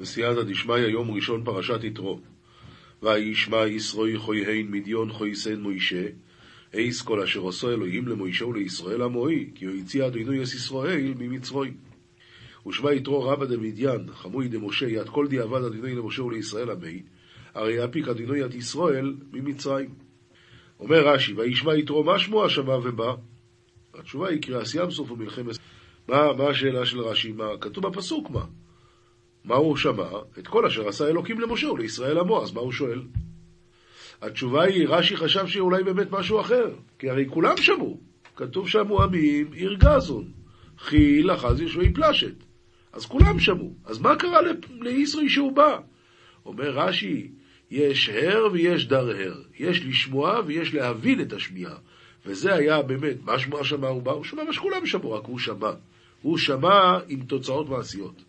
בסייעתא דשמיא, יום ראשון פרשת יתרו. וישמע ישרוי חויהן מדיון חויסן מוישה, אייס כל אשר עשו אלוהים למוישה ולישראל עמוי, כי הוא הציע אדוני אס ישראל ממצרים. ושמע יתרו רבא דמדיין, חמוי דמשה, יד כל דיעבד אדוני למשה ולישראל עמי, הרי יפיק אדוני את ישראל ממצרים. אומר רש"י, וישמע יתרו מה שמו השמע ובא? התשובה היא קריאס ים סוף ומלחמת... מה, מה השאלה של רש"י? מה כתוב בפסוק מה? מה הוא שמע? את כל אשר עשה אלוקים למשה ולישראל עמו, אז מה הוא שואל? התשובה היא, רש"י חשב שאולי באמת משהו אחר, כי הרי כולם שמעו. כתוב שם מואמים עיר גזון, חיל אחז יושבי פלשת. אז כולם שמעו. אז מה קרה לישראל שהוא בא? אומר רש"י, יש הר ויש דר הר. יש לשמוע ויש להבין את השמיעה. וזה היה באמת, מה שמוע שמע הוא בא? הוא שמע מה שכולם שמעו, רק הוא שמע. הוא שמע עם תוצאות מעשיות.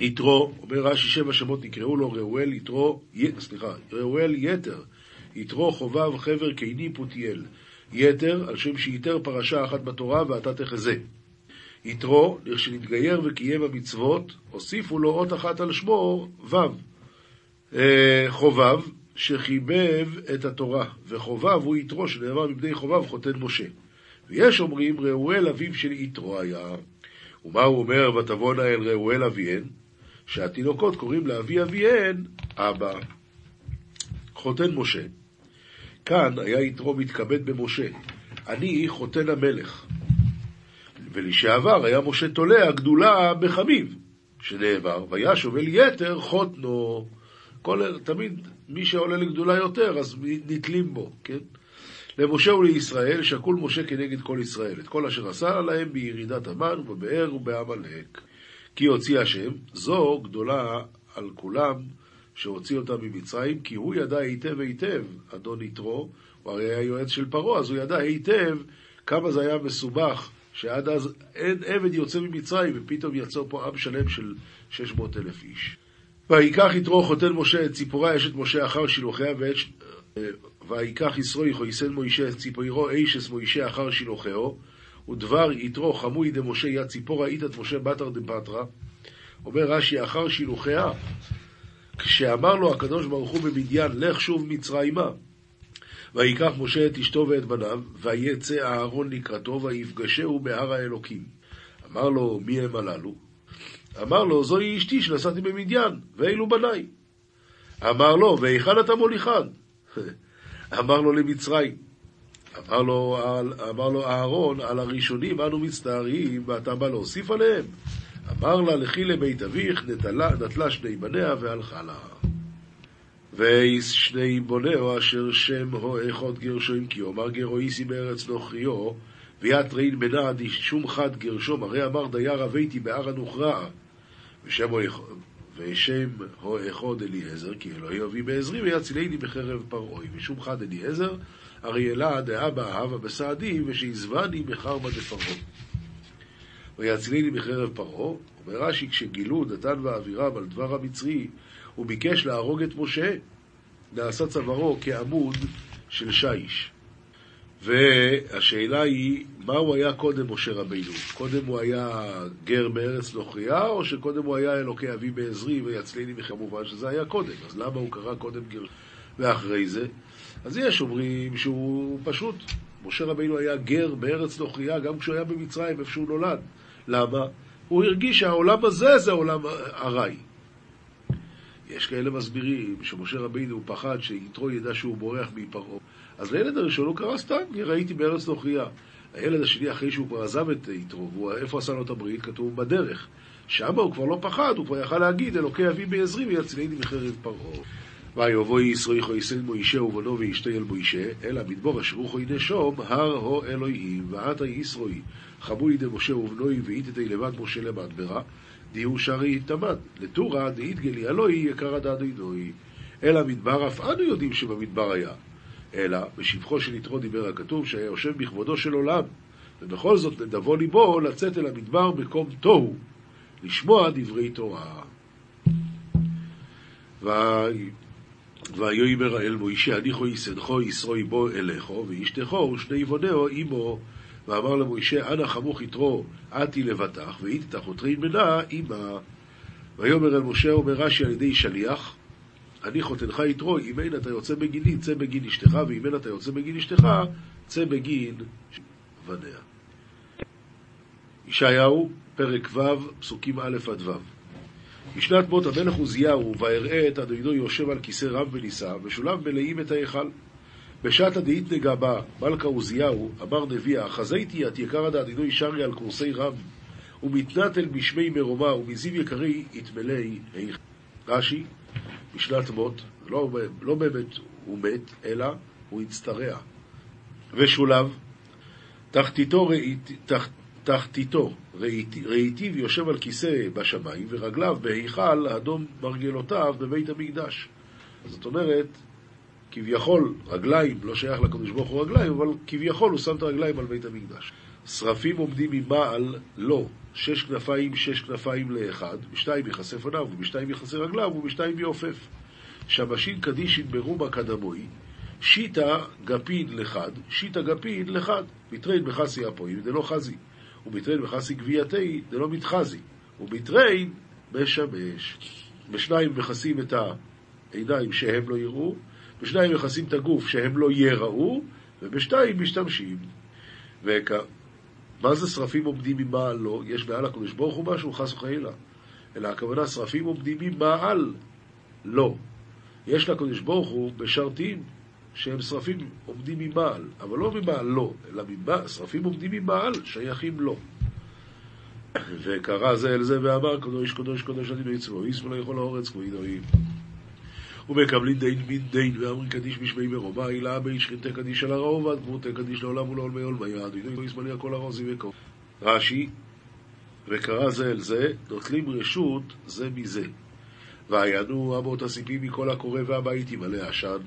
יתרו, אומר רש"י שבע שמות נקראו לו ראואל יתרו, סליחה, ראואל יתר, יתרו חובב חבר קיני פותיאל, יתר על שם שיתר פרשה אחת בתורה ואתה תחזה. יתרו, לכשנתגייר וקיים המצוות, הוסיפו לו אות אחת על שמו, ו'. אה, חובב, שחיבב את התורה, וחובב הוא יתרו שנאמר מבני חובב חותן משה. ויש אומרים ראואל אביו של יתרו היה, ומה הוא אומר ותבואנה אל ראואל אביהן? שהתינוקות קוראים לאבי אביהן אבא. חותן משה. כאן היה יתרו מתכבד במשה, אני חותן המלך. ולשעבר היה משה תולה הגדולה בחמיב, שנאמר, וישוב אל יתר חותנו. כל, תמיד מי שעולה לגדולה יותר, אז נתלים בו, כן? למשה ולישראל שקול משה כנגד כל ישראל, את כל אשר עשה להם בירידת המן ובבאר ובעמלק. כי הוציא השם, זו גדולה על כולם שהוציא אותם ממצרים, כי הוא ידע היטב היטב, אדון יתרו, הוא הרי היה יועץ של פרעה, אז הוא ידע היטב כמה זה היה מסובך, שעד אז אין עבד יוצא ממצרים, ופתאום יצא פה עם שלם של 600 אלף איש. ויקח יתרו חותן משה את ציפורה אשת משה אחר שילוחיה ואת... ויקח ישרוי חויסן מוישה את ציפורו אישס מוישה אחר שילוחהו ודבר יתרו חמוי דמשה יד ציפורה איתת משה בתר דבטרה אומר רש"י אחר שילוחיה כשאמר לו הקדוש ברוך הוא במדיין לך שוב מצרימה ויקח משה את אשתו ואת בניו ויצא אהרון לקראתו ויפגשהו בהר האלוקים אמר לו מי הם הללו? אמר לו זוהי אשתי שנסעתי במדיין ואלו בניי אמר לו והיכן אתה מוליכן? אמר לו למצרים. אמר לו, אמר לו אהרון, על הראשונים אנו מצטערים, ואתה בא להוסיף עליהם? אמר לה, לכי לבית אביך, נטלה, נטלה שני בניה והלכה לה. ואיס שני בונהו אשר שם הו איכות גרשוים כי אומר גרו איסי בארץ נוכריו ויאת רין בנעד שום חד גרשום הרי אמר דייר אביתי בהר הנוכרע ושם ושם אחד אליעזר, כי אלוהי אבי בעזרי ויצילני בחרב פרעוי. ושום חד אליעזר, הרי אלא דאבא אהבה בסעדי, ושיזבני בחרבה דפרעה. ויצילני בחרב פרעה, אומר רש"י, כשגילו דתן ואבירם על דבר המצרי, הוא ביקש להרוג את משה, נעשה צווארו כעמוד של שיש. והשאלה היא, מה הוא היה קודם משה רבינו? קודם הוא היה גר בארץ נוכריה, או שקודם הוא היה אלוקי אבי בעזרי ויצליני וכמובן שזה היה קודם, אז למה הוא קרא קודם גר ואחרי זה? אז יש אומרים שהוא פשוט, משה רבינו היה גר בארץ נוכריה גם כשהוא היה במצרים, איפה שהוא נולד. למה? הוא הרגיש שהעולם הזה זה עולם ארעי. יש כאלה מסבירים שמשה רבינו פחד שיתרו ידע שהוא בורח מפרעה. אז לילד הראשון הוא קרא סתם, כי ראיתי בארץ נוכריה. הילד השני, אחרי שהוא כבר עזב את יתרו, איפה עשה לו את הברית? כתוב בדרך. שם הוא כבר לא פחד, הוא כבר יכל להגיד, אלוקי אבי בעזרי ויצילני מחרב פרעה. ויבואי ישראל חויסן מוישה ובנו וישתה אל מוישה, אלא מדבור אשר הוא חוי נשום, הר הו אלוהים, ועתה ישרוי, חבוי דמשה ובנוי ואיתתי לבד משה למדברה, דיהו שרי תמד, לתורה דאיתגלי אלוהי יקרא דדינוי. אלא מדבר אף אנו יודעים שבמדבר היה. אלא בשבחו של יתרו דיבר הכתוב שהיה יושב בכבודו של עולם, ובכל זאת לדבו ליבו לצאת אל המדבר מקום תוהו, לשמוע דברי תורה. ויאמר אל מוישה הניחו יסדכו ישרוי בו אליכו ואשתכו ושני בונהו עמו ואמר למוישה אנא חמוך יתרו עתי לבטח ואית את החותרין מנה עמה ויאמר אל משה, אומר רש"י על ידי שליח, אני חותנך יתרו, אם אין אתה יוצא בגיני, צא בגין אשתך, ואם אין אתה יוצא בגין אשתך, צא בגין בניה. ישעיהו, פרק ו', פסוקים א' עד ו'. בשנת מות המלך עוזיהו, ויראה את אדוני יושב על כיסא רם ונישא, ושולם מלאים את ההיכל. בשעת הדאית נגע בה מלכה עוזיהו, אמר נביאה, חזיתי את יקרא דאדינוי שרי על קורסי רם, ומתנתל בשמי מרומה, ומזיו יקרי יתמלאי היכל. רש"י, בשנת מות, לא, לא באמת הוא מת, אלא הוא הצטרע. ושולב, תחתיתו, ראית, תח, תחתיתו ראיתיו יושב על כיסא בשמיים, ורגליו בהיכל אדום מרגלותיו בבית המקדש. זאת אומרת, כביכול רגליים, לא שייך לקדוש ברוך הוא רגליים, אבל כביכול הוא שם את הרגליים על בית המקדש. שרפים עומדים ממעל, לא, שש כנפיים, שש כנפיים לאחד, בשתיים יכסה פניו, ובשתיים יכסה רגליו, ובשתיים יעופף. שבשין קדישין ברומא קדמוי, שיטה גפין לחד, שיטה גפין לחד, מתרין בחסי אפואים דלא חזי, ומתרין בחסי גבייתי דלא מתחזי, ומתרין משמש. בשניים מכסים את העיניים שהם לא יראו, בשניים מכסים את הגוף שהם לא יראו, ובשתיים משתמשים. וכ... מה זה שרפים עומדים ממעל לא? יש מעל הקדוש ברוך הוא משהו, חס וחלילה. אלא הכוונה שרפים עומדים ממעל לא. יש לקדוש ברוך הוא משרתים שהם שרפים עומדים ממעל, אבל לא ממעל לא, אלא ממעל, שרפים עומדים ממעל, שייכים לו. וקרא זה אל זה ואמר, קדוש קדוש קדוש אני מצוו, ישמאל יכול האורץ כמו עינויים. ומקבלים דין מן דין, ואמרים קדיש בשמי מרובה, הילה בין שכינתי קדיש על הרעוב, ועד גמורתי קדיש לעולם ולעולמי עולמי יד, עינוי ישמאלי הכל הרוזי וכה. רש"י, וקרא זה אל זה, נוטלים רשות זה מזה. ויענו אמות הסיפים מכל הקורא והבית ימלא עשן,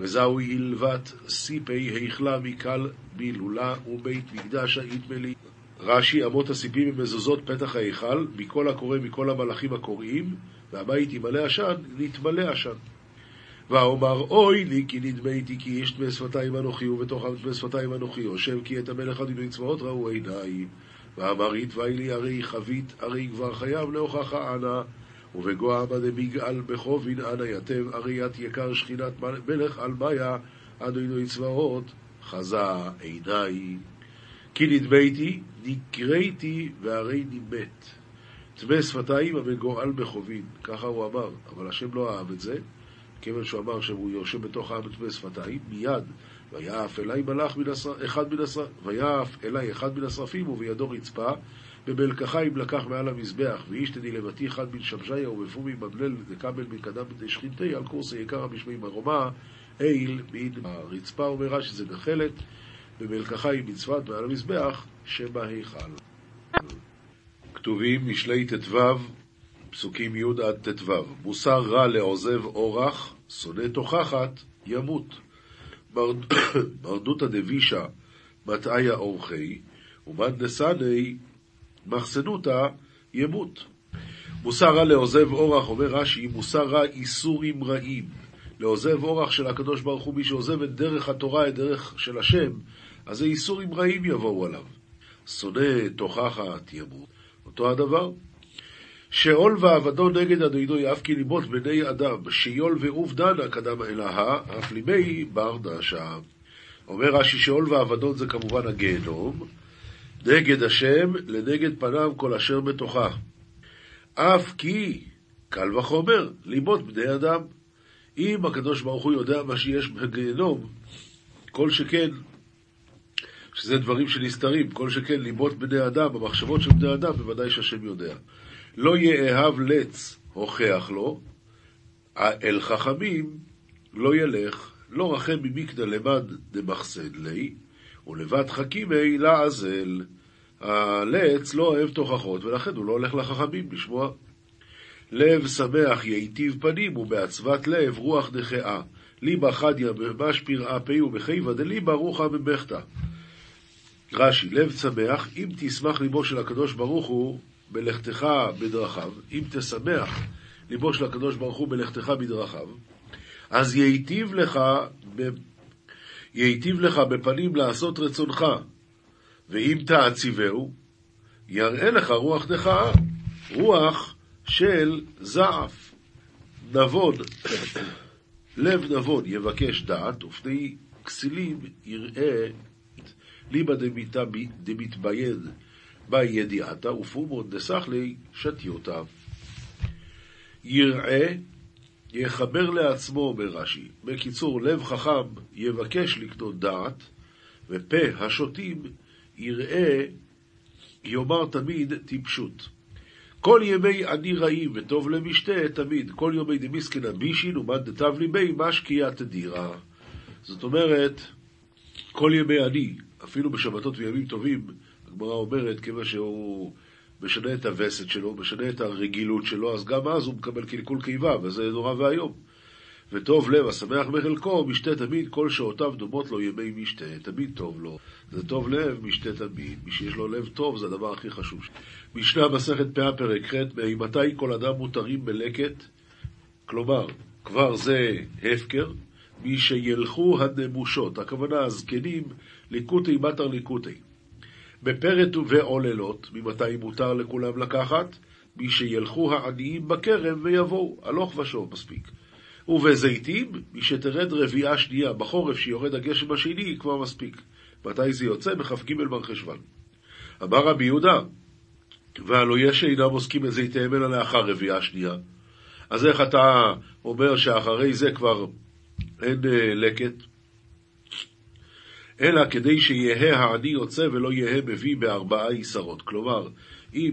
וזהו הלבת סיפי היכלה מקל מילולה ובית מקדש היתמלי. רש"י, אמות הסיפים הם מזוזות פתח ההיכל, מכל הקורא מכל המלאכים הקוראים, והבית ימלא עשן, נתמלא עשן. ואומר אוי לי כי נדמייתי כי איש דמי שפתיים אנוכי ובתוכם דמי שפתיים אנוכי יושב כי את המלך אדינו צבאות ראו עיניי ואמר יתוואי לי הרי חבית הרי כבר חייב להוכחה אנא ובגואה דמיגאל בחובין אנא יתב הרי את יקר שכינת מלך על מאיה אדינו צבאות חזה עיניי. כי נדמייתי נקראתי והרי נימת. טמא שפתיים המגואל בחובין, ככה הוא אמר, אבל השם לא אהב את זה, כיוון שהוא אמר שהוא יושב בתוך העם טמא שפתיים, מיד, ויעף אלי מלאך מן השר... ויעף אלי אחד מן השרפים ובידו רצפה, במלקחיים לקח מעל המזבח, ואיש תדי לבתי אחד מן שבשיה ובפומי מבלל דקבל מקדם בדי שכינתי, על קורס יקרא בשמי מרומה, איל מן הרצפה אומר רש"י זה גחלת, במלקחיים מצוות מעל המזבח, שבהיכל. כתובים משלי ט"ו, פסוקים י' עד ט"ו. מוסר רע לעוזב אורח, שונא תוכחת, ימות. מרדותא דבישא, מטעיה אורחי, ומד מחסנותא, ימות. מוסר רע לעוזב אורח, אומר רש"י, מוסר רע איסורים רעים. לעוזב אורח של הקדוש ברוך הוא, מי שעוזב את דרך התורה, את דרך של השם, אז זה איסורים רעים יבואו עליו. שונא תוכחת ימות. אותו הדבר. שאול ועבדו נגד אדוני אף כי לימות בני אדם, שיול ועוף דנה קדם אלהה, אף לימי בר דשה. אומר רש"י שאול ועבדון זה כמובן הגיהנום, נגד השם לנגד פניו כל אשר בתוכה. אף כי, קל וחומר, לימות בני אדם. אם הקדוש ברוך הוא יודע מה שיש בגיהנום, כל שכן שזה דברים שנסתרים, כל שכן ליבות בני אדם, המחשבות של בני אדם, בוודאי שהשם יודע. לא יאהב לץ הוכח לו, אל חכמים לא ילך, לא רחם ממקדא למד דמחסד לי, ולבד חכימי לעזל. הלץ לא אוהב תוכחות, ולכן הוא לא הולך לחכמים לשמוע. לב שמח ייטיב פנים, ובעצבת לב רוח דחאה. ליבה חדיה משפיר אפי ובחיבה דליבה רוחה ממחתא. רש"י, לב צמח, אם תשמח ליבו של הקדוש ברוך הוא בלכתך בדרכיו, אם תשמח ליבו של הקדוש ברוך הוא בלכתך בדרכיו, אז ייטיב לך, ב... ייטיב לך בפנים לעשות רצונך, ואם תעציבהו, יראה לך רוח דכה, רוח של זעף, נבון, לב נבון יבקש דעת, ופני כסילים יראה ליבא דמתביין בידיעתה, ופומון דסחלי שתיותה. יראה, יחבר לעצמו, אומר רש"י. בקיצור, לב חכם יבקש לקנות דעת, ופה השותים יראה, יאמר תמיד טיפשות. כל ימי אני רעים וטוב למשתה תמיד, כל יומי דמיסקנא בישין ומד דתב ליבי משקיע תדירה. זאת אומרת, כל ימי אני, אפילו בשבתות וימים טובים, הגמרא אומרת, כיוון שהוא משנה את הווסת שלו, משנה את הרגילות שלו, אז גם אז הוא מקבל קלקול קיבה, וזה נורא ואיום. וטוב לב, השמח בחלקו, משתה תמיד, כל שעותיו דומות לו ימי משתה, תמיד טוב לו. זה טוב לב, משתה תמיד. מי שיש לו לב טוב, זה הדבר הכי חשוב. משנה מסכת פאה פרק ח', ממתי כל אדם מותרים בלקט? כלומר, כבר זה הפקר, מי שילכו הנמושות, הכוונה הזקנים, ליקוטי מטר ליקוטי. בפרט ועוללות, ממתי מותר לכולם לקחת? מי שילכו העניים בכרם ויבואו, הלוך ושוב מספיק. ובזיתים, מי שתרד רביעה שנייה בחורף שיורד הגשם השני, כבר מספיק. מתי זה יוצא? בכ"ג מרחשוון. אמר רבי יהודה, והלא יש שאינם עוסקים בזיתיהם אלא לאחר רביעה שנייה. אז איך אתה אומר שאחרי זה כבר אין אה, לקט? אלא כדי שיהא העני יוצא ולא יהא מביא בארבעה עשרות. כלומר, אם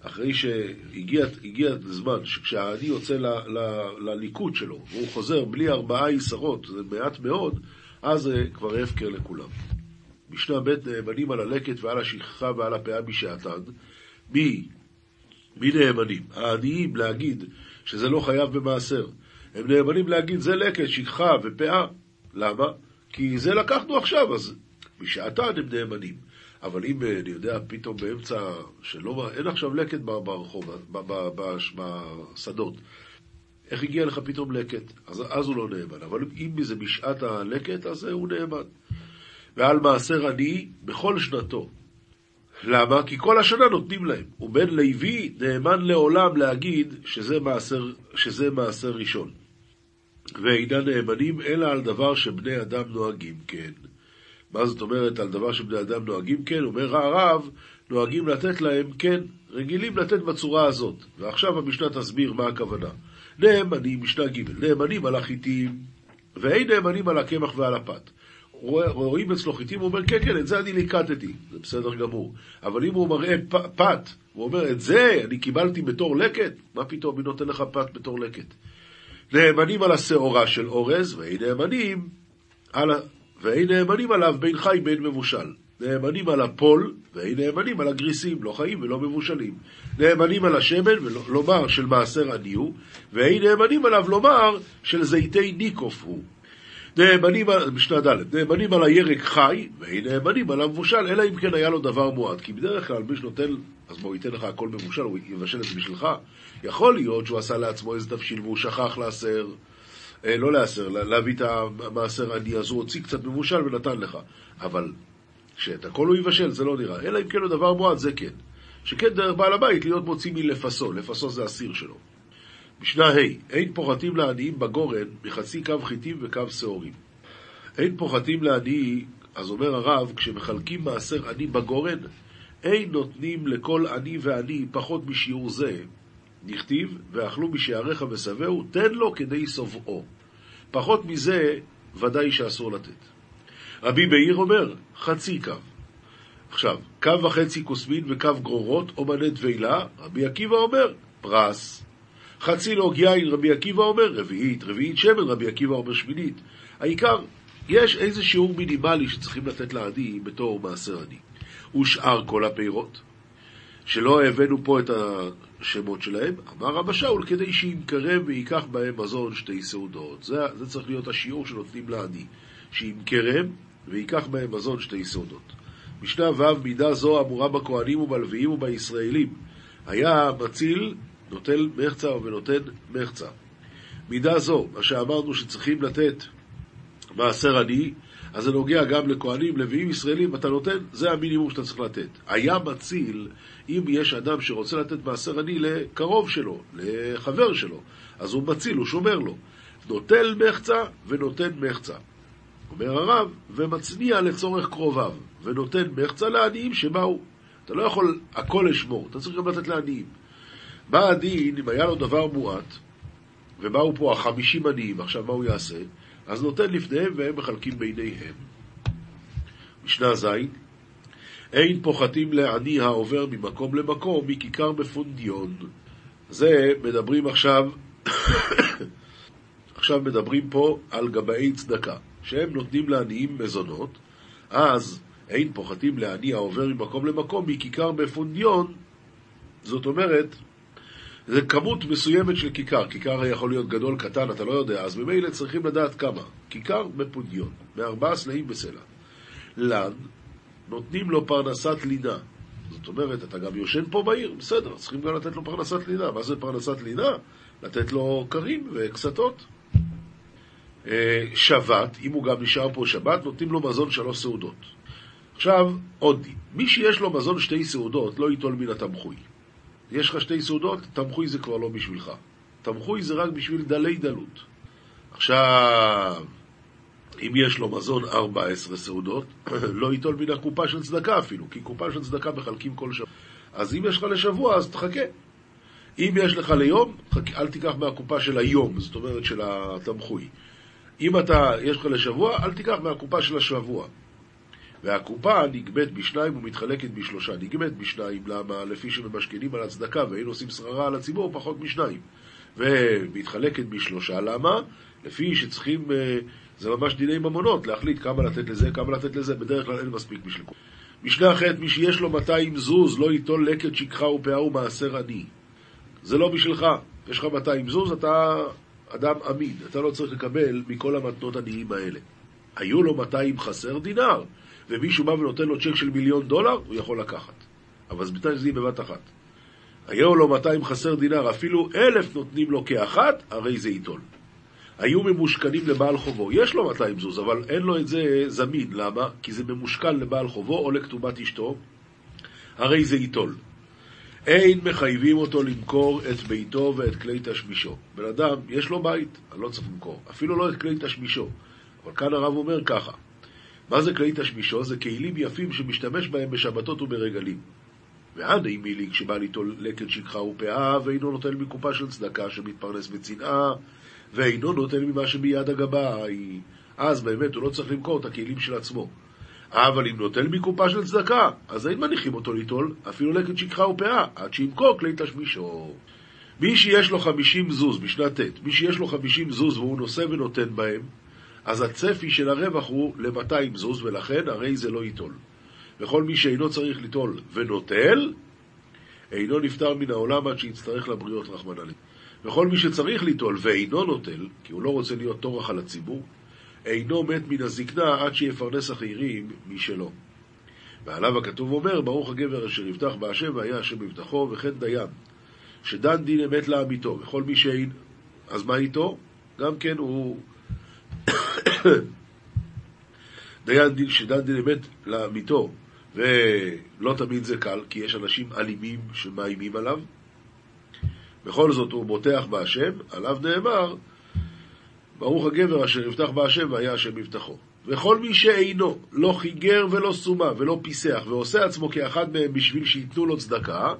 אחרי שהגיע הזמן שכשהעני יוצא ל, ל, לליקוד שלו והוא חוזר בלי ארבעה עשרות, זה מעט מאוד, אז זה כבר הפקר לכולם. משנה ב' נאמנים על הלקט ועל השכחה ועל הפאה משעתן. מי? מי נאמנים? העניים להגיד שזה לא חייב במעשר. הם נאמנים להגיד זה לקט, שכחה ופאה. למה? כי זה לקחנו עכשיו, אז משעתן הם נאמנים. אבל אם, אני יודע, פתאום באמצע, שלא, אין עכשיו לקט ברחוב, בשדות, איך הגיע לך פתאום לקט? אז, אז הוא לא נאמן. אבל אם זה בשעת הלקט, אז הוא נאמן. ועל מעשר עני בכל שנתו. למה? כי כל השנה נותנים להם. ובן לוי נאמן לעולם להגיד שזה מעשר, שזה מעשר ראשון. ואינם נאמנים אלא על דבר שבני אדם נוהגים כן. מה זאת אומרת על דבר שבני אדם נוהגים כן? אומר הרב, נוהגים לתת להם כן, רגילים לתת בצורה הזאת. ועכשיו המשנה תסביר מה הכוונה. נאמנים, משנה ג', נאמנים על החיטים, ואין נאמנים על הקמח ועל הפת. רואים אצלו חיטים, הוא אומר, כן, כן, את זה אני ליקטתי, זה בסדר גמור. אבל אם הוא מראה פת, הוא אומר, את זה אני קיבלתי בתור לקט, מה פתאום, מי נותן לך פת בתור לקט? נאמנים על השעורה של אורז, ואין נאמנים על, ואין נאמנים עליו בין חי בין מבושל. נאמנים על הפול, ואין נאמנים על הגריסים, לא חיים ולא מבושלים. נאמנים על השמן, ולומר של מעשר עני הוא, ואין נאמנים עליו לומר של זיתי ניקוף הוא. נאמנים משנה ד', נאמנים על הירק חי, ואין נאמנים על המבושל, אלא אם כן היה לו דבר מועט. כי בדרך כלל מי שנותן, אז בוא ייתן לך הכל מבושל, הוא יבשל את זה בשבילך. יכול להיות שהוא עשה לעצמו איזה תבשיל והוא שכח לעשר. אה, לא להסר, להביא את המעשר עני, אז הוא הוציא קצת מבושל ונתן לך. אבל שאת הכל הוא יבשל, זה לא נראה. אלא אם כן הוא דבר מועד, זה כן. שכן דרך בעל הבית להיות מוציא מלפסו, לפסו זה הסיר שלו. משנה ה' אין פוחתים לעניים בגורן מחצי קו חיטים וקו שעורים. אין פוחתים לעני, אז אומר הרב, כשמחלקים מעשר עני בגורן, אין נותנים לכל עני ועני פחות משיעור זה, נכתיב, ואכלו משעריך ושבעו, תן לו כדי שבעו. פחות מזה, ודאי שאסור לתת. רבי מאיר אומר, חצי קו. עכשיו, קו וחצי כוסמין וקו גרורות, אומני דבילה, רבי עקיבא אומר, פרס. חצי לוג יין, רבי עקיבא אומר, רביעית, רביעית שמן, רבי עקיבא אומר שמינית. העיקר, יש איזה שיעור מינימלי שצריכים לתת לעני בתור מעשר עני. ושאר כל הפירות, שלא הבאנו פה את השמות שלהם, אמר רבא שאול, כדי שימכרם וייקח בהם מזון שתי סעודות. זה, זה צריך להיות השיעור שנותנים לעני, שימכרם וייקח בהם מזון שתי סעודות. משנה ו' מידה זו אמורה בכהנים ובלוויים ובישראלים. היה מציל, נוטל מחצה ונותן מחצה. מידה זו, מה שאמרנו שצריכים לתת מעשר עני, אז זה נוגע גם לכהנים, לוויים, ישראלים, אתה נותן, זה המינימום שאתה צריך לתת. היה מציל, אם יש אדם שרוצה לתת מעשר עני לקרוב שלו, לחבר שלו, אז הוא מציל, הוא שומר לו. נוטל מחצה ונותן מחצה. אומר הרב, ומצניע לצורך קרוביו, ונותן מחצה לעניים שבאו. אתה לא יכול הכל לשמור, אתה צריך גם לתת לעניים. בא הדין, אם היה לו דבר מועט, ובאו פה החמישים עניים, עכשיו מה הוא יעשה? אז נותן לפניהם והם מחלקים ביניהם. משנה ז' אין פוחתים לעני העובר ממקום למקום מכיכר בפונדיון. זה מדברים עכשיו, עכשיו מדברים פה על גבאי צדקה, שהם נותנים לעניים מזונות, אז אין פוחתים לעני העובר ממקום למקום מכיכר בפונדיון, זאת אומרת, זה כמות מסוימת של כיכר, כיכר יכול להיות גדול, קטן, אתה לא יודע, אז ממילא צריכים לדעת כמה. כיכר בפודיון, מארבעה סלעים בסלע. לן, נותנים לו פרנסת לינה. זאת אומרת, אתה גם יושן פה בעיר, בסדר, צריכים גם לתת לו פרנסת לינה. מה זה פרנסת לינה? לתת לו כרים וקסתות. אה, שבת, אם הוא גם נשאר פה שבת, נותנים לו מזון שלוש סעודות. עכשיו, עוד דין. מי שיש לו מזון שתי סעודות, לא ייטול מן התמחוי. יש לך שתי סעודות, תמחוי זה כבר לא בשבילך. תמחוי זה רק בשביל דלי דלות. עכשיו, אם יש לו מזון 14 סעודות, לא ייטול מן הקופה של צדקה אפילו, כי קופה של צדקה מחלקים כל שבוע. אז אם יש לך לשבוע, אז תחכה. אם יש לך ליום, אל תיקח מהקופה של היום, זאת אומרת של התמחוי. אם אתה, יש לך לשבוע, אל תיקח מהקופה של השבוע. והקופה נגבית בשניים ומתחלקת בשלושה. נגבית בשניים, למה? לפי שממשכנים על הצדקה ואין עושים שררה על הציבור, פחות משניים. ומתחלקת בשלושה, למה? לפי שצריכים, אה, זה ממש דיני ממונות, להחליט כמה לתת לזה, כמה לתת לזה, בדרך כלל אין מספיק בשביל כולם. משנה אחרת, מי שיש לו 200 זוז, לא ייטול לקט שכחה ופאה ומעשר עני. זה לא בשבילך. יש לך 200 זוז, אתה אדם עמיד, אתה לא צריך לקבל מכל המתנות עניים האלה. היו לו 200 חסר דינר, ומישהו בא ונותן לו צ'ק של מיליון דולר, הוא יכול לקחת. אבל זה בתנאי שזה יהיה בבת אחת. היו לו 200 חסר דינר, אפילו אלף נותנים לו כאחת, הרי זה ייטול. היו ממושכנים לבעל חובו. יש לו 200 זוז, אבל אין לו את זה זמין. למה? כי זה ממושכן לבעל חובו או לכתובת אשתו, הרי זה ייטול. אין מחייבים אותו למכור את ביתו ואת כלי תשמישו. בן אדם, יש לו בית, אני לא צריך למכור. אפילו לא את כלי תשמישו. אבל כאן הרב אומר ככה, מה זה כלי תשמישו? זה כלים יפים שמשתמש בהם בשבתות וברגלים. ועד אימי לי כשבא ליטול לקט שכחה ופאה, ואינו נוטל מקופה של צדקה שמתפרנס מצנעה, ואינו נוטל ממה שביד הגבה היא. אז באמת הוא לא צריך למכור את הכלים של עצמו. אבל אם נוטל מקופה של צדקה, אז אין מניחים אותו ליטול, אפילו לקט שכחה ופאה, עד שימכור כלי תשמישו. מי שיש לו חמישים זוז, משנה ט', מי שיש לו חמישים זוז והוא נושא ונותן בהם, אז הצפי של הרווח הוא ל-200 זוז, ולכן הרי זה לא ייטול. וכל מי שאינו צריך ליטול ונוטל, אינו נפטר מן העולם עד שיצטרך לבריות רחמנא ליטול. וכל מי שצריך ליטול ואינו נוטל, כי הוא לא רוצה להיות טורח על הציבור, אינו מת מן הזקנה עד שיפרנס אחרים משלו. ועליו הכתוב אומר, ברוך הגבר אשר יבטח בהשם והיה השם מבטחו, וכן דיין, שדן דין אמת לעמיתו, וכל מי שאין, אז מה איתו? גם כן הוא דיין דין שדן דין אמת לעמיתו, ולא תמיד זה קל, כי יש אנשים אלימים שמאיימים עליו. בכל זאת הוא בוטח בהשם, עליו נאמר, ברוך הגבר אשר יבטח בהשם והיה השם מבטחו. וכל מי שאינו, לא חיגר ולא סומה ולא פיסח, ועושה עצמו כאחד מהם בשביל שייתנו לו צדקה,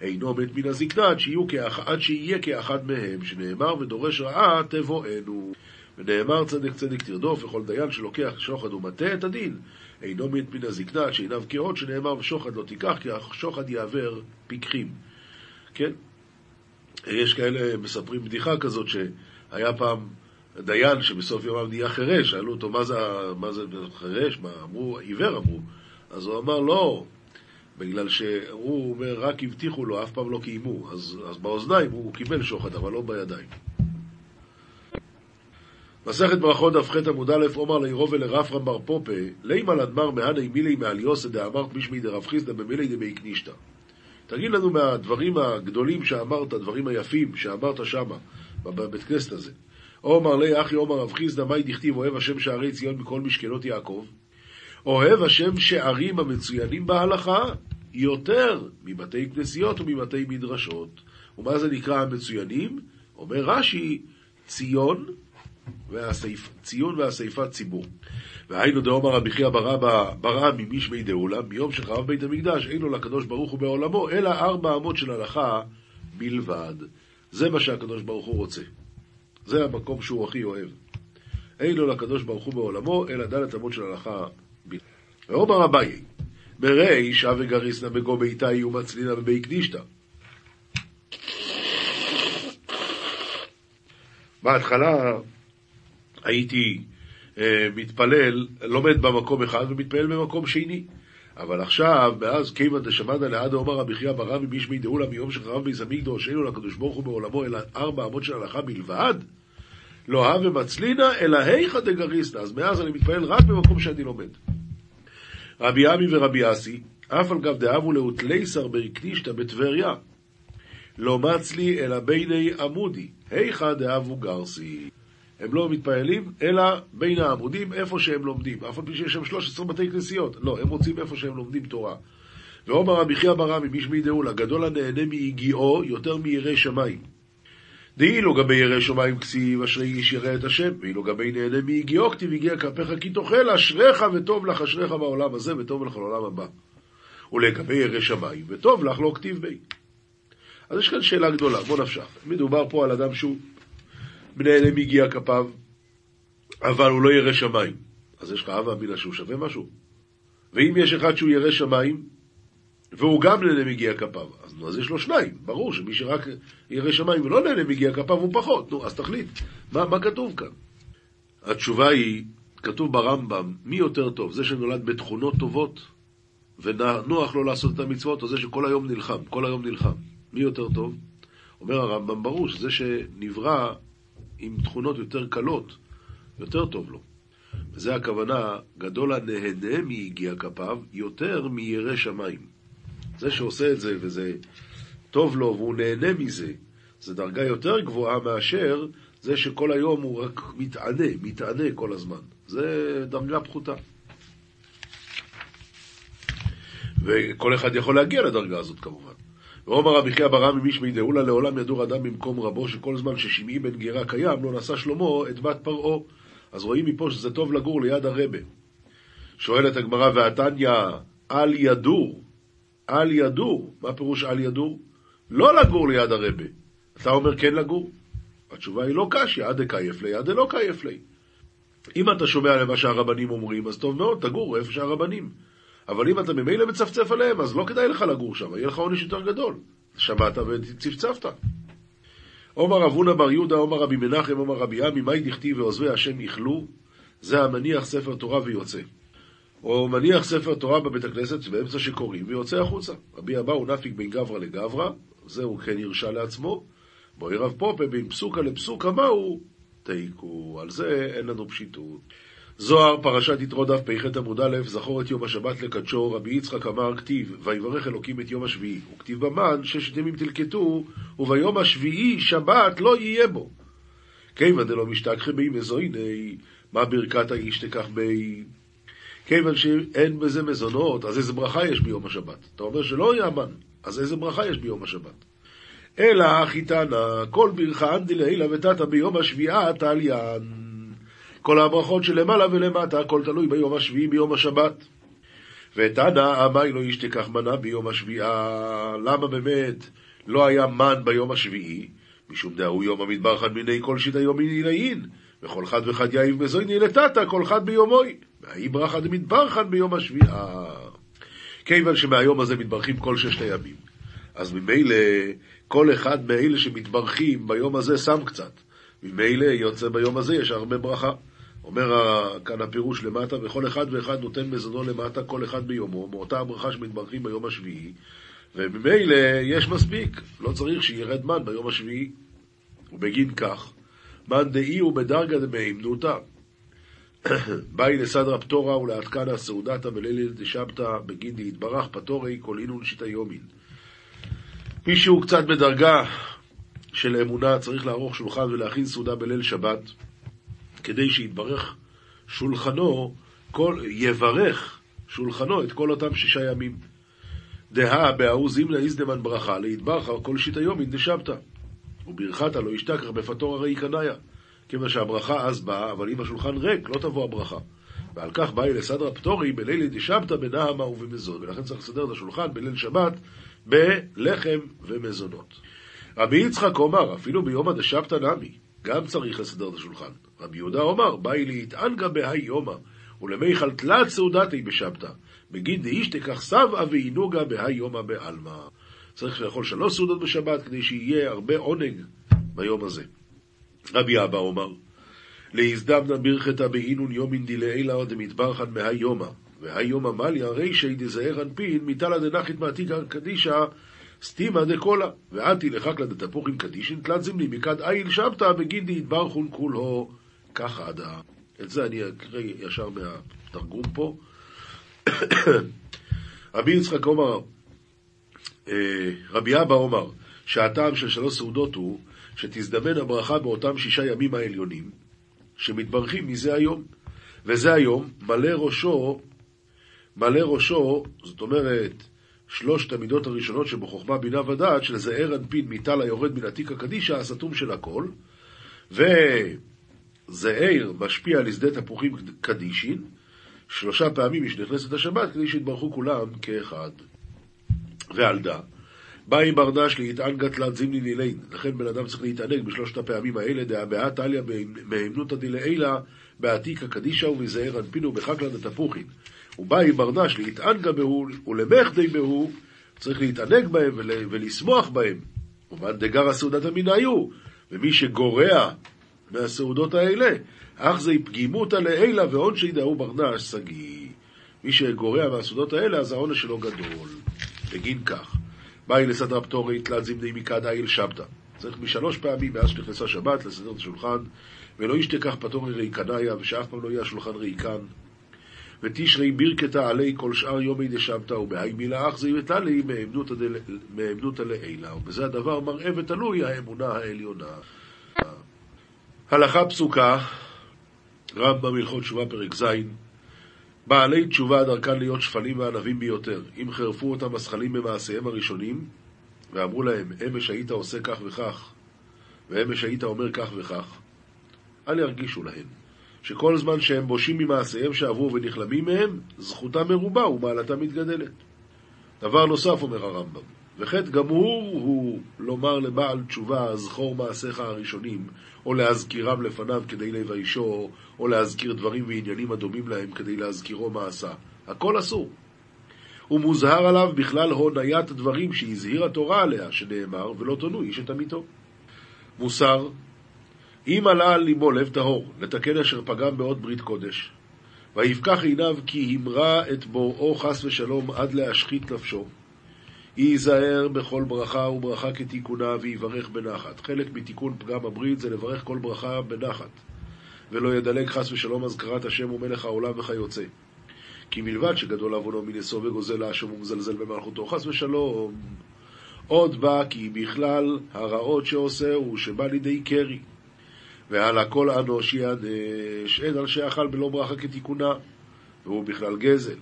אינו מת מן הזקנה עד, כאח... עד שיהיה כאחד מהם, שנאמר ודורש רעה תבואנו. ונאמר צדק צדק תרדוף, וכל דיין שלוקח שוחד ומטה את הדין, אינו מת מן הזקנה שעיניו כהות, שנאמר ושוחד לא תיקח, כי השוחד יעבר פיקחים. כן? יש כאלה, מספרים בדיחה כזאת, שהיה פעם דיין שבסוף יומיו נהיה חירש, שאלו אותו מה זה, מה זה חירש, מה אמרו, עיוור אמרו. אז הוא אמר לא, בגלל שהוא אומר רק הבטיחו לו, אף פעם לא קיימו, אז, אז באוזניים הוא קיבל שוחד, אבל לא בידיים. מסכת ברכות דף ח עמוד א', עומר לעירו ולרפרם בר פופה, לימה לדמר מהדי מילי מעליוסא דאמרת משמי דרב חיסדא במילי דמי קנישתא. תגיד לנו מהדברים הגדולים שאמרת, הדברים היפים שאמרת שמה, בבית כנסת הזה. עומר לי אחי עומר רב חיסדא, מאי דכתיב אוהב השם שערי ציון מכל משכנות יעקב? אוהב השם שערים המצוינים בהלכה יותר מבתי כנסיות ומבתי מדרשות. ומה זה נקרא המצוינים? אומר רש"י, ציון והסייפ, ציון והסייפת ציבור. והיינו דאמר רבי חייא ברא ממשמי דאולה, מיום שחרב בית המקדש, אין לו לקדוש ברוך הוא בעולמו, אלא ארבע אמות של הלכה בלבד. זה מה שהקדוש ברוך הוא רוצה. זה המקום שהוא הכי אוהב. אין לו לקדוש ברוך הוא בעולמו, אלא דלת אמות של הלכה בלבד. ואומר אביי, ברי שווה וגריסנא בגו ביתאי ומצלינא בבי קדישתא. בהתחלה הייתי אה, מתפלל, לומד במקום אחד ומתפלל במקום שני. אבל עכשיו, מאז כיוון דשמענה לעד אומר רבי חייא ברא מבישמי דאולה מיום שחרב ביס המקדוש, אין לו לקדוש ברוך הוא בעולמו אלא ארבע אמות של הלכה בלבד, לא הווה מצלינא אלא היכא דגריסנא. אז מאז אני מתפלל רק במקום שאני לומד. רבי עמי ורבי אסי, אף על גב דאבו לאוטלייסר ברקנישתא בטבריה, לא מצלי אלא ביני עמודי, היכא דאבו גרסי. הם לא מתפללים, אלא בין העמודים, איפה שהם לומדים. אף על פי שיש שם 13 בתי כנסיות. לא, הם רוצים איפה שהם לומדים תורה. ואומר רבי חייא ברמי, רמי, משמי דאולה, גדול הנהנה מיגיעו יותר מירא שמיים. דאילו גבי ירא שמיים כסיב, אשרי איש ירא את השם, ואילו גבי נהנה מיגיעו כתיב הגיע כפיך כי תאכל, אשריך וטוב לך, אשריך בעולם הזה, וטוב לך לעולם הבא. ולגבי ירא שמיים, וטוב לך לא כתיב בי. אז יש כאן שאלה גדולה, בוא נפשך. מדובר פה על אדם שהוא בני אלה מגיע כפיו, אבל הוא לא ירא שמיים. אז יש לך אבא אמינה שהוא שווה משהו? ואם יש אחד שהוא ירא שמיים, והוא גם נהנה מגיע כפיו, אז, נו, אז יש לו שניים. ברור שמי שרק ירא שמיים ולא נהנה מגיע כפיו הוא פחות. נו, אז תחליט. מה, מה כתוב כאן? התשובה היא, כתוב ברמב"ם, מי יותר טוב? זה שנולד בתכונות טובות ונוח לו לעשות את המצוות, או זה שכל היום נלחם, כל היום נלחם. מי יותר טוב? אומר הרמב"ם, ברור שזה שנברא עם תכונות יותר קלות, יותר טוב לו. וזה הכוונה, גדול הנהנה מיגיע כפיו יותר מירא שמיים. זה שעושה את זה וזה טוב לו והוא נהנה מזה, זה דרגה יותר גבוהה מאשר זה שכל היום הוא רק מתענה, מתענה כל הזמן. זה דרגה פחותה. וכל אחד יכול להגיע לדרגה הזאת כמובן. ואומר רבי חייא ברא ממשמי דאולה לעולם ידור אדם במקום רבו, שכל זמן ששמעי בן גרה קיים, לא נשא שלמה את בת פרעה. אז רואים מפה שזה טוב לגור ליד הרבה. שואלת הגמרא, והתניא, אל ידור, אל ידור, מה פירוש אל ידור? לא לגור ליד הרבה. אתה אומר כן לגור? התשובה היא לא קשיא, עד דקייף לי, עד דלא קייף לי. אם אתה שומע למה שהרבנים אומרים, אז טוב מאוד, תגור איפה שהרבנים. אבל אם אתה ממילא מצפצף עליהם, אז לא כדאי לך לגור שם, יהיה לך עונש יותר גדול. שמעת וצפצפת. עומר אבונה בר יהודה, עומר רבי מנחם, עומר רבי עמי, מאי דכתיב ועוזבי השם יכלו, זה המניח ספר תורה ויוצא. או מניח ספר תורה בבית הכנסת באמצע שקוראים ויוצא החוצה. רבי אבא הוא נפיק בין גברא לגברא, זה הוא כן הרשה לעצמו. בואי רב פופה בין פסוקה לפסוקה מהו? תיקו, על זה אין לנו פשיטות. זוהר, פרשת יתרו דף פ"ח עמוד א', זכור את יום השבת לקדשו, רבי יצחק אמר כתיב, ויברך אלוקים את יום השביעי. וכתיב במן, ששת ימים תלקטו, וביום השביעי שבת לא יהיה בו. כיוון דלא משתכחי בי מזויני, מה ברכת האיש תקח בי? כיוון שאין בזה מזונות, אז איזה ברכה יש ביום השבת? אתה אומר שלא יאמן, אז איזה ברכה יש ביום השבת? אלא חיתנה, כל ברכה אנדי לעילה ותתא ביום השביעה תליין. כל הברכות שלמעלה ולמטה, הכל תלוי ביום השביעי, ביום השבת. ותנא אמי לא ישתכח מנה ביום השביעה. למה באמת לא היה מן ביום השביעי? משום דהוא יום המדבר חד מיני כל שיטה יומין עילאין, וכל חד וחד יאיב מזויני לטאטא, כל חד ביומוי. והאי ברכה דמדבר חד ביום השביעה. כיוון שמהיום הזה מתברכים כל ששת הימים. אז ממילא, כל אחד מאלה שמתברכים ביום הזה שם קצת. ממילא יוצא ביום הזה יש הרבה ברכה. אומר כאן הפירוש למטה, וכל אחד ואחד נותן מזונו למטה, כל אחד ביומו, מאותה הברכה שמתברכים ביום השביעי, וממילא יש מספיק, לא צריך שירד מן ביום השביעי. ובגין כך, מן דאי הוא בדרגה דמהימנותא. באי לסדרא פטורה ולעדכנה סעודתא בלילה דשבתא בגין דהתברך פטורי כל אינון שיטה יומין. מי שהוא קצת בדרגה של אמונה צריך לערוך שולחן ולהכין סעודה בליל שבת, כדי שיתברך שולחנו, כל, יברך שולחנו את כל אותם שישה ימים. דהה בהאו זימנה איזדמן ברכה, להתברכר כל שיטה יומין דשבתא. וברכתה לא ישתכח בפתור הרי קניה. כיוון שהברכה אז באה, אבל אם השולחן ריק, לא תבוא הברכה. ועל כך באי לסדרא פטורי בליל דשבתא בנהמה ובמזון, ולכן צריך לסדר את השולחן בליל שבת בלחם ומזונות. רבי יצחק אומר, אפילו ביומא דשבתא נמי, גם צריך לסדר את השולחן. רבי יהודה אומר, באי להתענגה יומא, ולמיכל תלת סעודתי בשבתא, בגין דאיש תקח סבא ואינוגה בהאי יומא בעלמא. צריך לאכול שלוש סעודות בשבת כדי שיהיה הרבה עונג ביום הזה. רבי אבא אומר, להזדמנה ברכתא באינון יומין דילעילה דמתברכן מהי יומא, והי יומא מליה רישי דזער אנפין מתלה דנחית מעתיקה קדישא סתימה דקולה, ועתי לחקלה דתפוחין קדישין תלת זמני מקד איל שבתא בגין דהתברכון כולו ככה עדה. את זה אני אקרא ישר מהתרגום פה. רבי יצחק אומר, אה, רבי אבא אומר, שהטעם של שלוש סעודות הוא שתזדמן הברכה באותם שישה ימים העליונים, שמתברכים מזה היום. וזה היום, מלא ראשו, מלא ראשו, זאת אומרת, שלושת המידות הראשונות שבחוכמה, בינה ודעת, של זעיר אנפין מטל היורד מן עתיק הקדישא, הסתום של הכל, וזעיר משפיע על שדה תפוחים קדישין, שלושה פעמים משנכנסת השבת, כדי שיתברכו כולם כאחד. ועל דה, באי ברדש להתענגה תלת זימני לילין. לכן בן אדם צריך להתענג בשלושת הפעמים האלה, דעה באה טליה מהימנותא דלעילה בעתיקה קדישא ובזעיר אנפינו בחקלא דתפוחין. ובאי ברדש להתענגה בהו ולמחדי בהו, צריך להתענג בהם ול, ולשמוח בהם. ומאן דגרא סעודת המינהיו, ומי שגורע מהסעודות האלה, אך זה פגימותא לעילה ועונשי דהו ברדש שגיא. מי שגורע מהסעודות האלה, אז העונש שלו גדול. בגין כך. באי לסדרה פטורית, תלת זמני מקד איל שבתא. צריך משלוש פעמים מאז שנכנסה שבת לסדר את השולחן, ולא ישתכח פטורי ריקניה, ושאף פעם לא יהיה השולחן ריקן. ותשרי בירקתה עלי כל שאר יומי דשבתא, ובהאי מילה אך זה יבטלי מאמנותא לעילה. ובזה הדבר מראה ותלוי האמונה העליונה. הלכה פסוקה, רמב"ם הלכות תשובה פרק ז' בעלי תשובה דרכן להיות שפלים וענבים ביותר. אם חרפו אותם הזכלים במעשיהם הראשונים, ואמרו להם, אמש היית עושה כך וכך, ואמש היית אומר כך וכך, אל ירגישו להם, שכל זמן שהם בושים ממעשיהם שעברו ונכלמים מהם, זכותם מרובה ומעלתם מתגדלת. דבר נוסף, אומר הרמב"ם, וחטא גמור הוא לומר לבעל תשובה, זכור מעשיך הראשונים, או להזכירם לפניו כדי לביישו, או להזכיר דברים ועניינים הדומים להם כדי להזכירו מה עשה. הכל אסור. הוא מוזהר עליו בכלל הוניית דברים שהזהיר התורה עליה, שנאמר, ולא תונו איש את עמיתו. מוסר, אם עלה על לימו לב טהור, לתקן אשר פגם בעוד ברית קודש, ויפקח עיניו כי המרה את בוראו חס ושלום עד להשחית נפשו, ייזהר בכל ברכה וברכה כתיקונה ויברך בנחת. חלק מתיקון פגם הברית זה לברך כל ברכה בנחת, ולא ידלג חס ושלום אזכרת השם ומלך העולם וכיוצא. כי מלבד שגדול עוונו מנשוא וגוזל האשם ומזלזל במלכותו, חס ושלום. עוד בא כי בכלל הרעות שעושה הוא שבא לידי קרי. ועל הכל אנוש יענש, אין על שאכל בלא ברכה כתיקונה, והוא בכלל גזל.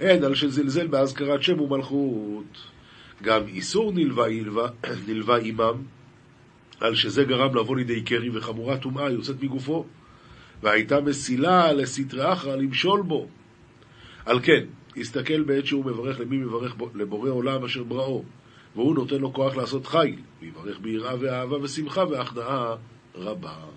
אין על שזלזל באזכרת שם ומלכות. גם איסור נלווה, נלווה, נלווה עמם, על שזה גרם לבוא לידי קרי וחמורה טומאה יוצאת מגופו, והייתה מסילה לסטרי אחרא למשול בו. על כן, הסתכל בעת שהוא מברך למי מברך לבורא עולם אשר בראו, והוא נותן לו כוח לעשות חיל, ויברך ביראה ואהבה ושמחה והכנעה רבה.